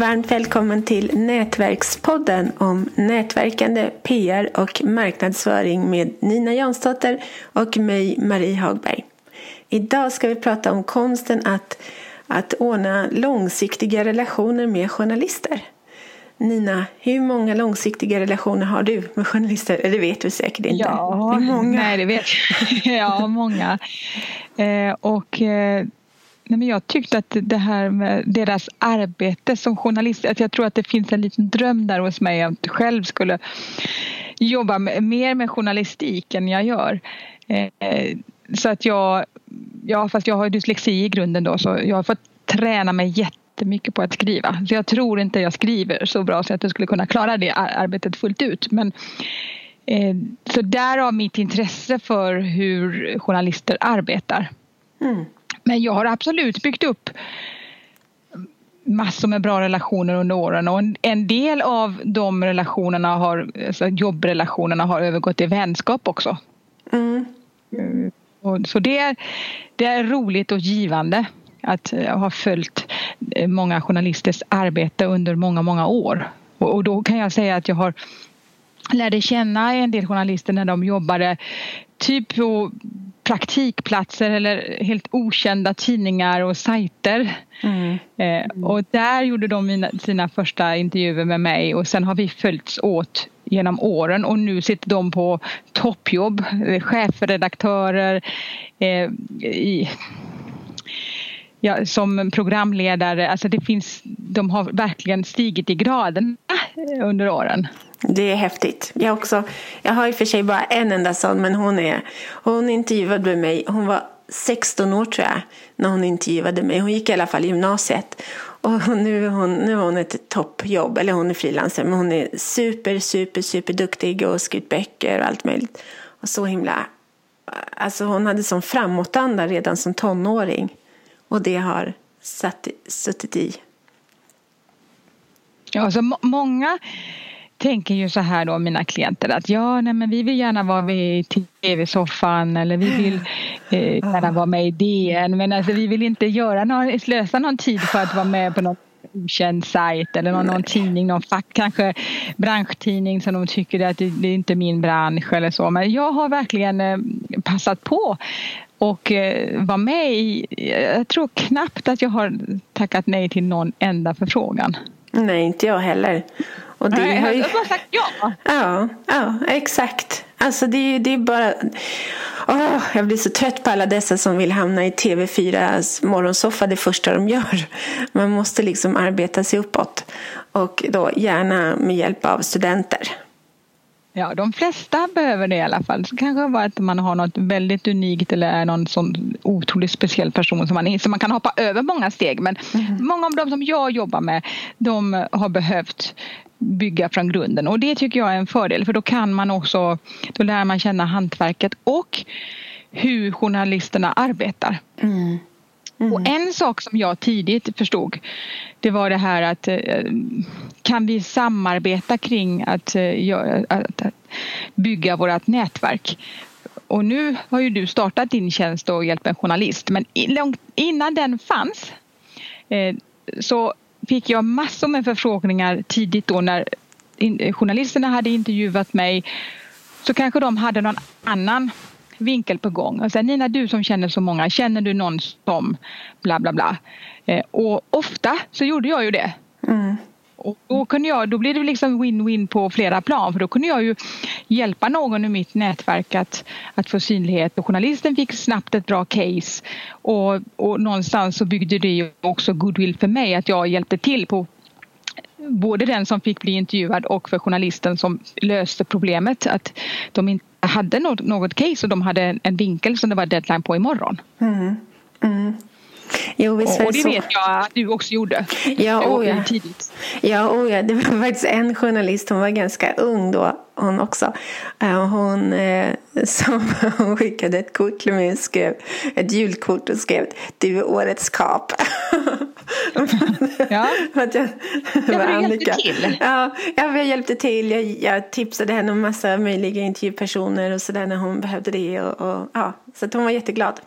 varmt välkommen till Nätverkspodden om nätverkande, PR och marknadsföring med Nina Jansdotter och mig, Marie Hagberg. Idag ska vi prata om konsten att, att ordna långsiktiga relationer med journalister. Nina, hur många långsiktiga relationer har du med journalister? Det vet du säkert inte. Ja, det många. nej det vet jag. ja, många. Eh, och eh, nej, men jag tyckte att det här med deras arbete som journalist, att jag tror att det finns en liten dröm där hos mig att själv skulle jobba med, mer med journalistik än jag gör. Eh, så att jag, ja fast jag har dyslexi i grunden då så jag har fått träna mig jättemycket på att skriva. Så jag tror inte jag skriver så bra så att jag skulle kunna klara det arbetet fullt ut. Men, eh, så därav mitt intresse för hur journalister arbetar. Mm. Men jag har absolut byggt upp massor med bra relationer under åren och en, del av de relationerna har, alltså jobbrelationerna har övergått i vänskap också. Mm. Och, så det är, det är roligt och givande att eh, ha följt eh, många journalisters arbete under många, många år. Och, och då kan jag säga att jag har lärde känna en del journalister när de jobbade typ på praktikplatser eller helt okända tidningar och sajter. Mm. Mm. och där gjorde de mina, sina första intervjuer med mig och sen har vi följts åt genom åren och nu sitter de på toppjobb, chefredaktörer eh, i, ja, som programledare. Alltså det finns, de har verkligen stigit i graderna under åren. Det är häftigt. Jag, också, jag har i och för sig bara en enda sån, men hon, är, hon intervjuade mig. Hon var 16 år tror jag när hon intervjuade mig. Hon gick i alla fall i gymnasiet. Och nu hon, nu har hon ett toppjobb, eller hon är frilansare, men hon är super, super, super duktig och skrivit böcker och allt möjligt. Och så himla, alltså hon hade sån framåtanda redan som tonåring. Och det har satt, suttit i. Ja, alltså många tänker ju så här då mina klienter att ja, nej, men vi vill gärna vara i tv-soffan eller vi vill eh, gärna vara med i DN men alltså vi vill inte göra någon, slösa någon tid för att vara med på någon okänd sajt eller någon, någon tidning, någon fack, kanske branschtidning som de tycker att det, det är inte min bransch eller så. Men jag har verkligen eh, passat på och eh, vara med i, jag tror knappt att jag har tackat nej till någon enda förfrågan. Nej, inte jag heller. Och det Nej, har ju... jag har bara sagt ja. Ja, ja exakt. Alltså det är, det är bara... Oh, jag blir så trött på alla dessa som vill hamna i TV4s morgonsoffa det första de gör. Man måste liksom arbeta sig uppåt. Och då gärna med hjälp av studenter. Ja, de flesta behöver det i alla fall. Så kanske bara att man har något väldigt unikt eller är någon sån otroligt speciell person som man, som man kan hoppa över många steg. Men mm. många av de som jag jobbar med, de har behövt bygga från grunden och det tycker jag är en fördel för då kan man också, då lär man känna hantverket och hur journalisterna arbetar. Mm. Mm. Och en sak som jag tidigt förstod det var det här att eh, kan vi samarbeta kring att, eh, att bygga vårt nätverk? Och nu har ju du startat din tjänst och hjälpt en journalist men innan den fanns eh, så fick jag massor med förfrågningar tidigt då när journalisterna hade intervjuat mig så kanske de hade någon annan vinkel på gång. Och sen Nina, du som känner så många, känner du någon som bla bla bla? Eh, och ofta så gjorde jag ju det. Mm. Och då, kunde jag, då blev det liksom win-win på flera plan för då kunde jag ju hjälpa någon i mitt nätverk att, att få synlighet och journalisten fick snabbt ett bra case och, och någonstans så byggde det ju också goodwill för mig att jag hjälpte till på både den som fick bli intervjuad och för journalisten som löste problemet att de inte hade något, något case och de hade en vinkel som det var deadline på imorgon. Mm. Mm. Jo, visst och, och det så. vet jag att du också gjorde. Ja, oh ja. tidigt. Ja, oh ja, det var faktiskt en journalist, hon var ganska ung då, hon också. Eh, hon, eh, som, hon skickade ett kort till mig skrev, ett julkort och skrev Du är årets kap. ja. att jag, ja, till. Ja, jag hjälpte till. Jag, jag tipsade henne om massa möjliga intervjupersoner och sådär när hon behövde det. Och, och, ja, så hon var jätteglad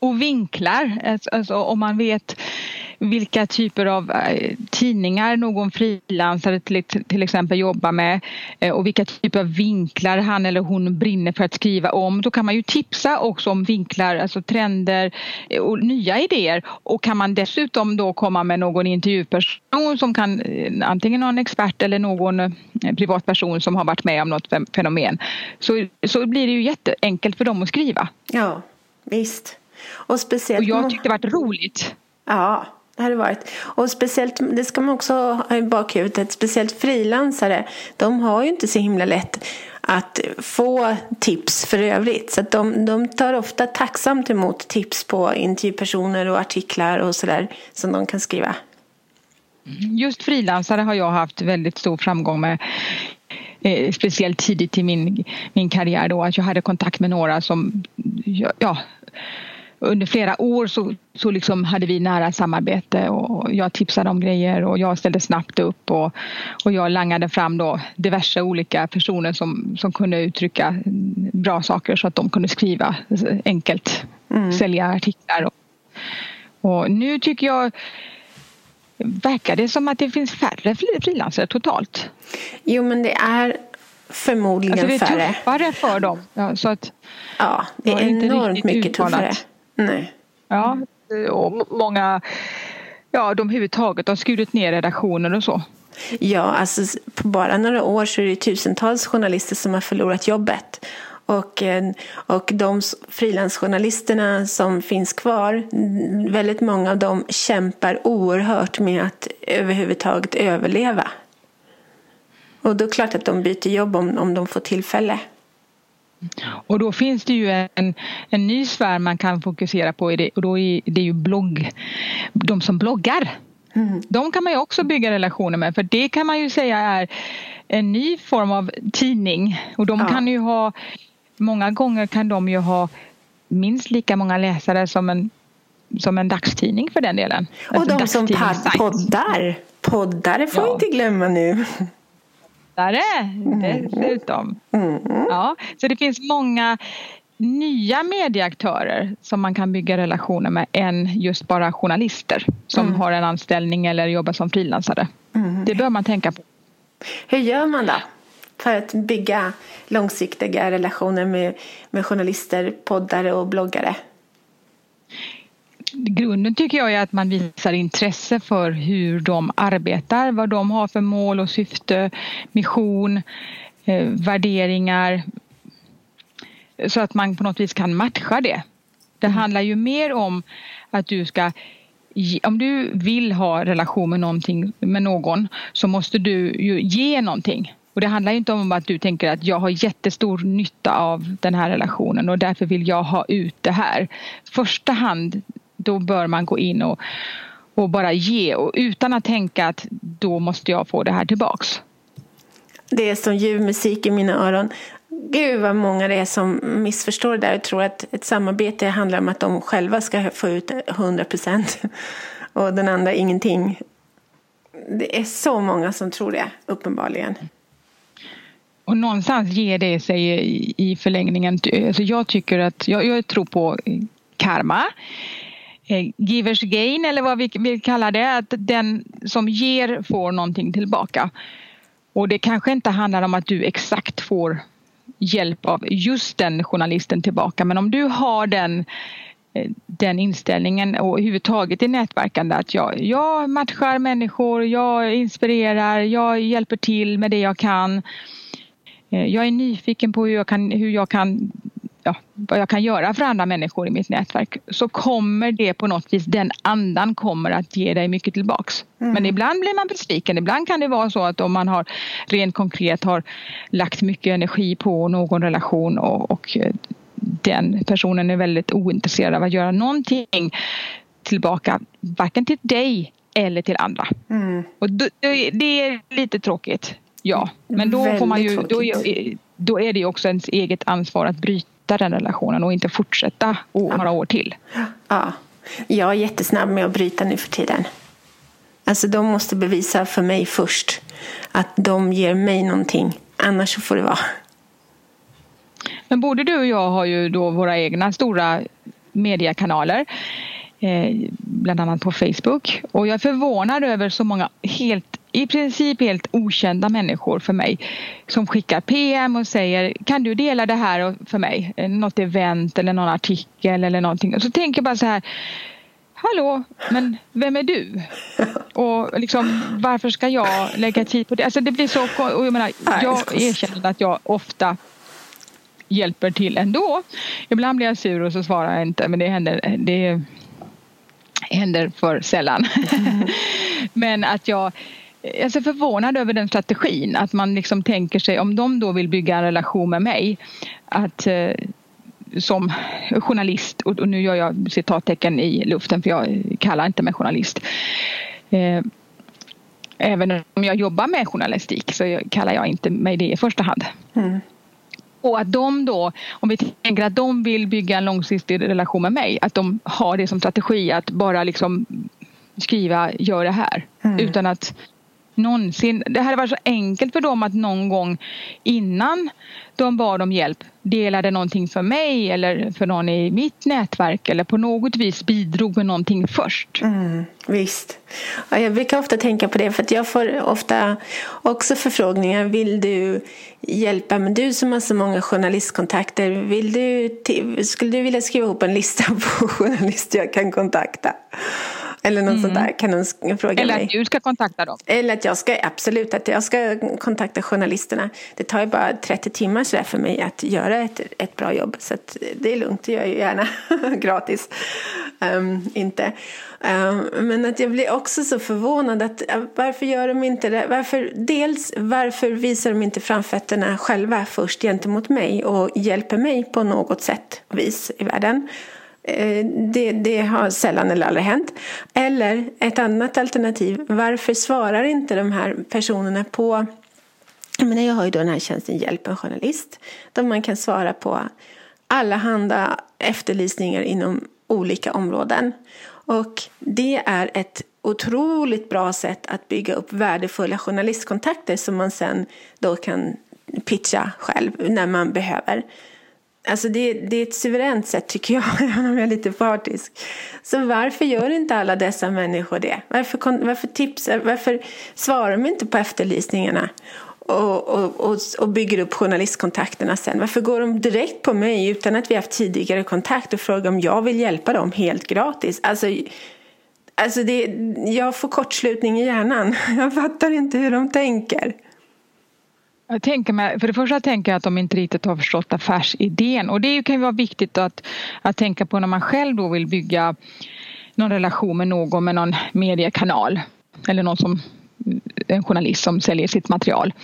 och vinklar. Alltså, alltså, om man vet vilka typer av eh, tidningar någon frilansare till, till exempel jobbar med eh, och vilka typer av vinklar han eller hon brinner för att skriva om. Då kan man ju tipsa också om vinklar, alltså trender eh, och nya idéer och kan man dessutom då komma med någon intervjuperson som kan antingen någon expert eller någon privatperson som har varit med om något fenomen så, så blir det ju jätteenkelt för dem att skriva. Ja, visst. Och, speciellt och jag tyckte det varit roligt. Ja, det hade varit. Och speciellt, det ska man också ha i bakhuvudet, speciellt frilansare, de har ju inte så himla lätt att få tips för övrigt. Så de, de tar ofta tacksamt emot tips på intervjupersoner och artiklar och sådär som de kan skriva. Just frilansare har jag haft väldigt stor framgång med. Eh, speciellt tidigt i min, min karriär då att jag hade kontakt med några som ja, under flera år så, så liksom hade vi nära samarbete och jag tipsade om grejer och jag ställde snabbt upp och, och jag langade fram då diverse olika personer som, som kunde uttrycka bra saker så att de kunde skriva enkelt, mm. sälja artiklar. Och, och nu tycker jag verkar det som att det finns färre frilansare totalt. Jo men det är förmodligen färre. alltså det är tuffare för dem. Ja, så att ja det är enormt mycket uttalat. tuffare. Nej. Ja, och många, ja de överhuvudtaget har skurit ner redaktioner och så. Ja, alltså på bara några år så är det tusentals journalister som har förlorat jobbet. Och, eh, och de frilansjournalisterna som finns kvar, väldigt många av dem kämpar oerhört med att överhuvudtaget överleva. Och då är det klart att de byter jobb om, om de får tillfälle. Och då finns det ju en, en ny sfär man kan fokusera på och då är det ju blogg, de som bloggar. Mm. De kan man ju också bygga relationer med för det kan man ju säga är en ny form av tidning och de ja. kan ju ha många gånger kan de ju ha minst lika många läsare som en, som en dagstidning för den delen. Och alltså de som poddar. Poddare får ja. inte glömma nu författare dessutom. Mm. Ja, så det finns många nya medieaktörer som man kan bygga relationer med än just bara journalister som mm. har en anställning eller jobbar som frilansare. Mm. Det bör man tänka på. Hur gör man då för att bygga långsiktiga relationer med, med journalister, poddare och bloggare? Grunden tycker jag är att man visar intresse för hur de arbetar, vad de har för mål och syfte, mission, eh, värderingar. Så att man på något vis kan matcha det. Det mm. handlar ju mer om att du ska om du vill ha relation med, någonting, med någon så måste du ju ge någonting. Och det handlar inte om att du tänker att jag har jättestor nytta av den här relationen och därför vill jag ha ut det här. Första hand då bör man gå in och, och bara ge och utan att tänka att då måste jag få det här tillbaks. Det är som ljuv musik i mina öron. Gud vad många det är som missförstår det där och tror att ett samarbete handlar om att de själva ska få ut 100 procent och den andra ingenting. Det är så många som tror det, uppenbarligen. Och någonstans ger det sig i förlängningen. Alltså jag tycker att, jag, jag tror på karma. Eh, givers gain eller vad vi vill kalla det, att den som ger får någonting tillbaka. Och det kanske inte handlar om att du exakt får hjälp av just den journalisten tillbaka men om du har den eh, den inställningen och överhuvudtaget i nätverkande att jag, jag matchar människor, jag inspirerar, jag hjälper till med det jag kan. Eh, jag är nyfiken på hur jag kan, hur jag kan ja, vad jag kan göra för andra människor i mitt nätverk så kommer det på något vis, den andan kommer att ge dig mycket tillbaks. Mm. Men ibland blir man besviken. Ibland kan det vara så att om man har rent konkret har lagt mycket energi på någon relation och, och den personen är väldigt ointresserad av att göra någonting tillbaka, varken till dig eller till andra. Mm. Och det är lite tråkigt. Ja, men då får man ju, då, då är det också ens eget ansvar att bryta bryta den relationen och inte fortsätta ja. några år till. Ja, jag är jättesnabb med att bryta nu för tiden. Alltså de måste bevisa för mig först att de ger mig någonting. Annars får det vara. Men både du och jag har ju då våra egna stora mediekanaler. Eh, bland annat på Facebook. Och jag är förvånad över så många helt i princip helt okända människor för mig som skickar PM och säger kan du dela det här för mig? Något event eller någon artikel eller någonting. Och så tänker jag bara så här Hallå, men vem är du? Och liksom, varför ska jag lägga tid på det? Alltså det blir så... Och jag, menar, jag erkänner att jag ofta hjälper till ändå. Ibland blir jag sur och så svarar jag inte men det händer, det händer för sällan. Mm. men att jag jag är så förvånad över den strategin att man liksom tänker sig om de då vill bygga en relation med mig att eh, som journalist och, nu gör jag citattecken i luften för jag kallar inte mig journalist. Eh, även om jag jobbar med journalistik så kallar jag inte mig det i första hand. Mm. Och att de då, om vi tänker att de vill bygga en långsiktig relation med mig, att de har det som strategi att bara liksom skriva gör det här. Mm. Utan att någonsin. Det hade varit så enkelt för dem att någon gång innan de bad om hjälp delade någonting för mig eller för någon i mitt nätverk eller på något vis bidrog med någonting först. Mm, visst. Ja, jag brukar ofta tänka på det för att jag får ofta också förfrågningar. Vill du hjälpa? Men du som har så många journalistkontakter, vill du, skulle du vilja skriva ihop en lista på journalister jag kan kontakta? Eller något mm. sånt där kan hon fråga Eller mig. att du ska kontakta dem. Eller att jag ska, absolut, att jag ska kontakta journalisterna. Det tar ju bara 30 timmar så för mig att göra ett, ett bra jobb. Så det är lugnt, det gör jag gärna gratis. Um, inte. Um, men att jag blir också så förvånad att varför gör de inte det? Varför, dels varför visar de inte framfötterna själva först gentemot mig och hjälper mig på något sätt och vis i världen? Eh, det, det, har sällan eller aldrig hänt. Eller ett annat alternativ, varför svarar inte de här personerna på jag, menar, jag har ju då den här tjänsten Hjälp en journalist där man kan svara på alla handa efterlysningar inom olika områden. Och det är ett otroligt bra sätt att bygga upp värdefulla journalistkontakter som man sen då kan pitcha själv när man behöver. Alltså det, det, är ett suveränt sätt tycker jag, även om jag är lite partisk. Så varför gör inte alla dessa människor det? Varför, varför, tipsar, varför svarar de inte på efterlysningarna och, och, och, och, bygger upp journalistkontakterna sen? Varför går de direkt på mig utan att vi haft tidigare kontakt och frågar om jag vill hjälpa dem helt gratis? Alltså, alltså det, jag får kortslutning i hjärnan. Jag fattar inte hur de tänker. Jag tänker mig, för det första tänker jag att de inte riktigt har förstått affärsidén och det kan ju vara viktigt att, att tänka på när man själv då vill bygga någon relation med någon med någon mediekanal eller någon som en journalist som säljer sitt material.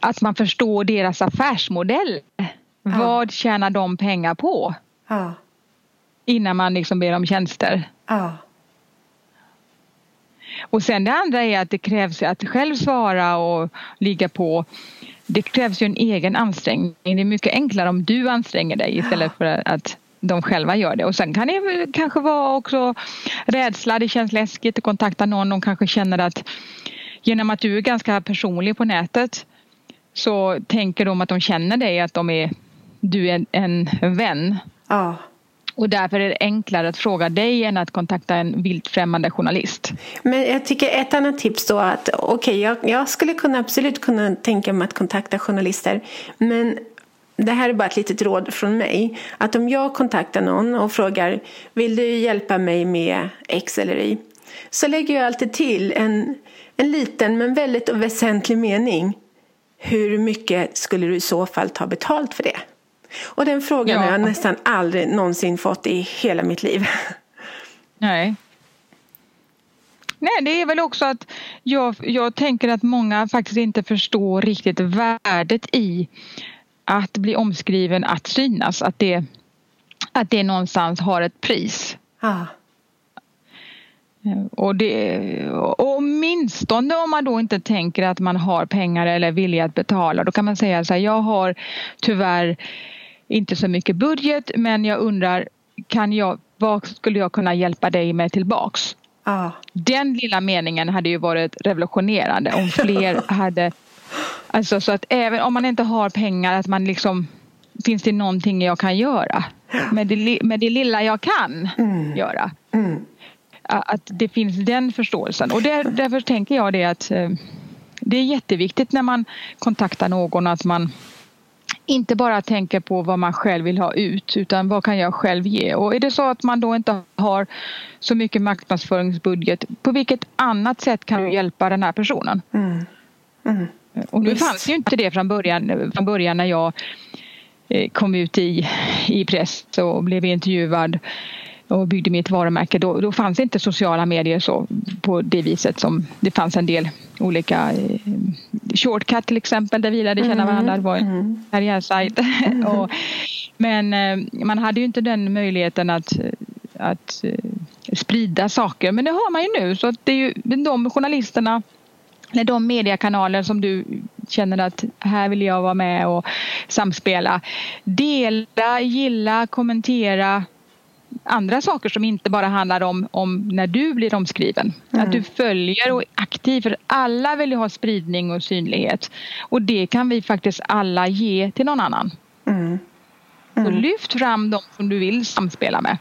Att man förstår deras affärsmodell. Ja. Vad tjänar de pengar på? Ja. Innan man liksom ber om tjänster. Ja. Och sen det andra är att det krävs att själv svara och ligga på det krävs ju en egen ansträngning. Det är mycket enklare om du anstränger dig istället för att de själva gör det. Och sen kan det kanske vara också rädsla, det känns läskigt att kontakta någon. De kanske känner att genom att du är ganska personlig på nätet så tänker de att de känner dig, att de är, du är en vän. Ja. Och därför är det enklare att fråga dig än att kontakta en vilt främmande journalist. Men jag tycker ett annat tips då att okej, okay, jag, jag, skulle kunna absolut kunna tänka mig att kontakta journalister. Men det här är bara ett litet råd från mig. Att om jag kontaktar någon och frågar vill du hjälpa mig med X eller Y? Så lägger jag alltid till en, en liten men väldigt väsentlig mening. Hur mycket skulle du i så fall ta betalt för det? Och den frågan ja. har jag nästan aldrig någonsin fått i hela mitt liv. Nej. Nej, det är väl också att jag, jag tänker att många faktiskt inte förstår riktigt värdet i att bli omskriven, att synas, att det, att det någonstans har ett pris. Ah. Och, det, och åtminstone om man då inte tänker att man har pengar eller vilja att betala då kan man säga så här, jag har tyvärr inte så mycket budget men jag undrar kan jag, vad skulle jag kunna hjälpa dig med tillbaks? Ah. Den lilla meningen hade ju varit revolutionerande om fler hade Alltså så att även om man inte har pengar att man liksom Finns det någonting jag kan göra med det, med det lilla jag kan mm. göra? Mm. att det finns den förståelsen. Och där, därför tänker jag det att eh, det är jätteviktigt när man kontaktar någon att man inte bara tänker på vad man själv vill ha ut utan vad kan jag själv ge? Och är det så att man då inte har så mycket marknadsföringsbudget, på vilket annat sätt kan du hjälpa den här personen? Mm. Mm. Och nu fanns ju inte det från början, från början när jag eh, kom ut i, i press och blev intervjuad och byggde mitt varumärke. Då, då fanns inte sociala medier så på det viset som det fanns en del olika eh, Shortcut till exempel där vi lärde känna mm. varandra. Det var en mm. karriärsajt. Mm. och, men eh, man hade ju inte den möjligheten att, att eh, sprida saker. Men det har man ju nu. Så det är ju de journalisterna eller de mediekanaler som du känner att här vill jag vara med och samspela. Dela, gilla, kommentera andra saker som inte bara handlar om, om när du blir omskriven. Mm. Att du följer och är aktiv. För alla vill ju ha spridning och synlighet. Och det kan vi faktiskt alla ge till någon annan. Mm. Mm. Så lyft fram dem som du vill samspela med.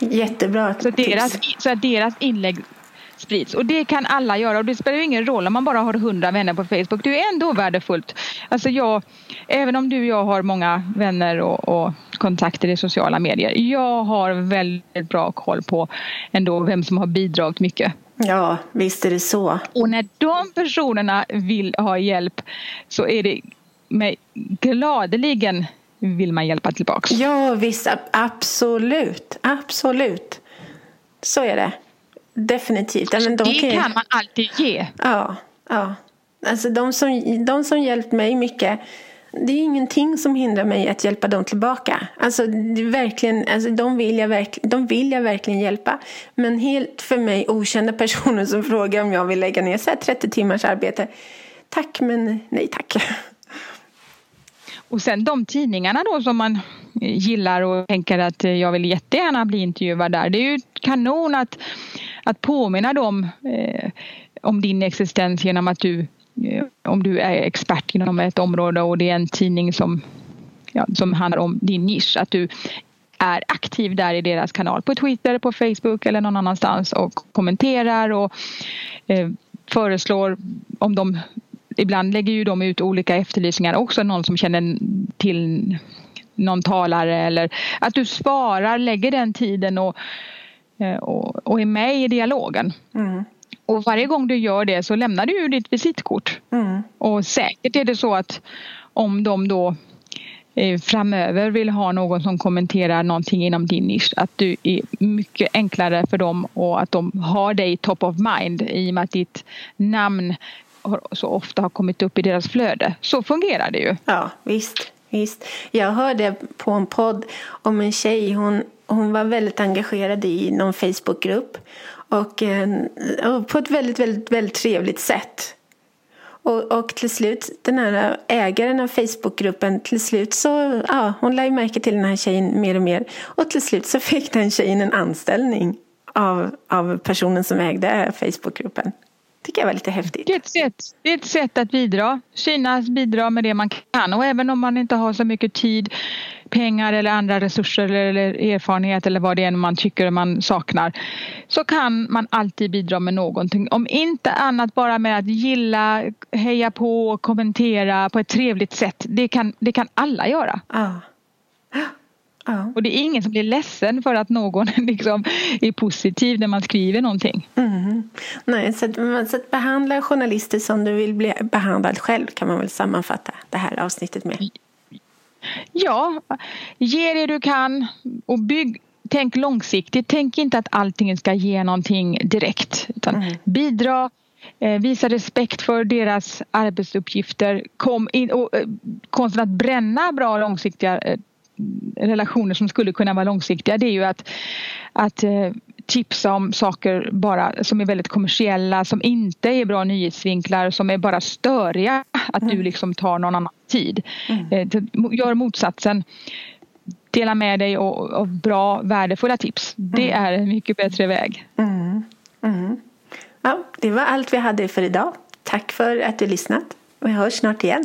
Jättebra så deras, så att deras inlägg sprids. Och det kan alla göra och det spelar ingen roll om man bara har hundra vänner på Facebook. Det är ändå värdefullt. Alltså jag, även om du och jag har många vänner och, och kontakter i sociala medier. Jag har väldigt bra koll på ändå vem som har bidragit mycket. Ja, visst är det så. Och när de personerna vill ha hjälp så är det med gladeligen vill man hjälpa tillbaks. Ja, visst. Absolut. Absolut. Så är det. Definitivt. Men de det kan, kan man alltid ge. Ja. ja. Alltså de som, de som hjälpt mig mycket det är ingenting som hindrar mig att hjälpa dem tillbaka. Alltså, verkligen, alltså, de, vill jag verk, de vill jag verkligen hjälpa. Men helt för mig okända personer som frågar om jag vill lägga ner så 30 timmars arbete. Tack, men nej tack. Och sen de tidningarna då som man gillar och tänker att jag vill jättegärna bli intervjuad där. Det är ju kanon att, att påminna dem eh, om din existens genom att du Eh, om du är expert inom ett område och det är en tidning som, ja, som handlar om din nisch, att du är aktiv där i deras kanal på Twitter, på Facebook eller någon annanstans och kommenterar och eh, föreslår om de Ibland lägger ju de ut olika efterlysningar också, någon som känner till någon talare eller att du svarar, lägger den tiden och, och, och är med i dialogen. Mm. Och varje gång du gör det så lämnar du ju ditt visitkort. Mm. Och säkert är det så att om de då eh, framöver vill ha någon som kommenterar någonting inom din nisch att du är mycket enklare för dem och att de har dig top of mind i och med att ditt namn så ofta har kommit upp i deras flöde. Så fungerar det ju. Ja, visst visst. Jag hörde på en podd om en tjej, hon, hon var väldigt engagerad i någon Facebookgrupp och, eh, och på ett väldigt, väldigt, väldigt trevligt sätt. Och, och till slut, den här ägaren av Facebookgruppen, till slut så, ja, hon lade märke till den här tjejen mer och mer. Och till slut så fick den tjejen en anställning av, av personen som ägde Facebookgruppen tycker jag var lite häftigt. Det är, ett sätt, det är ett sätt att bidra. Synas, bidra med det man kan och även om man inte har så mycket tid, pengar eller andra resurser eller erfarenhet eller vad det är man tycker man saknar så kan man alltid bidra med någonting. Om inte annat bara med att gilla, heja på, kommentera på ett trevligt sätt. Det kan, det kan alla göra. Ah. Ja. Och det är ingen som blir ledsen för att någon liksom är positiv när man skriver någonting. Mm. Nej, så att, så att behandla journalister som du vill bli behandlad själv kan man väl sammanfatta det här avsnittet med. Ja, ge det du kan och bygg Tänk långsiktigt. Tänk inte att allting ska ge någonting direkt. Utan mm. Bidra, eh, visa respekt för deras arbetsuppgifter. Kom in, och, eh, konsten att bränna bra långsiktiga eh, relationer som skulle kunna vara långsiktiga det är ju att, att eh, tipsa om saker bara som är väldigt kommersiella, som inte är bra nyhetsvinklar, som är bara störiga. Att mm. du liksom tar någon annan tid. Mm. Eh, gör motsatsen. Dela med dig av bra, värdefulla tips. Det mm. är en mycket bättre väg. Mm. mm. Ja, det var allt vi hade för idag. Tack för att du lyssnat. Vi hörs snart igen.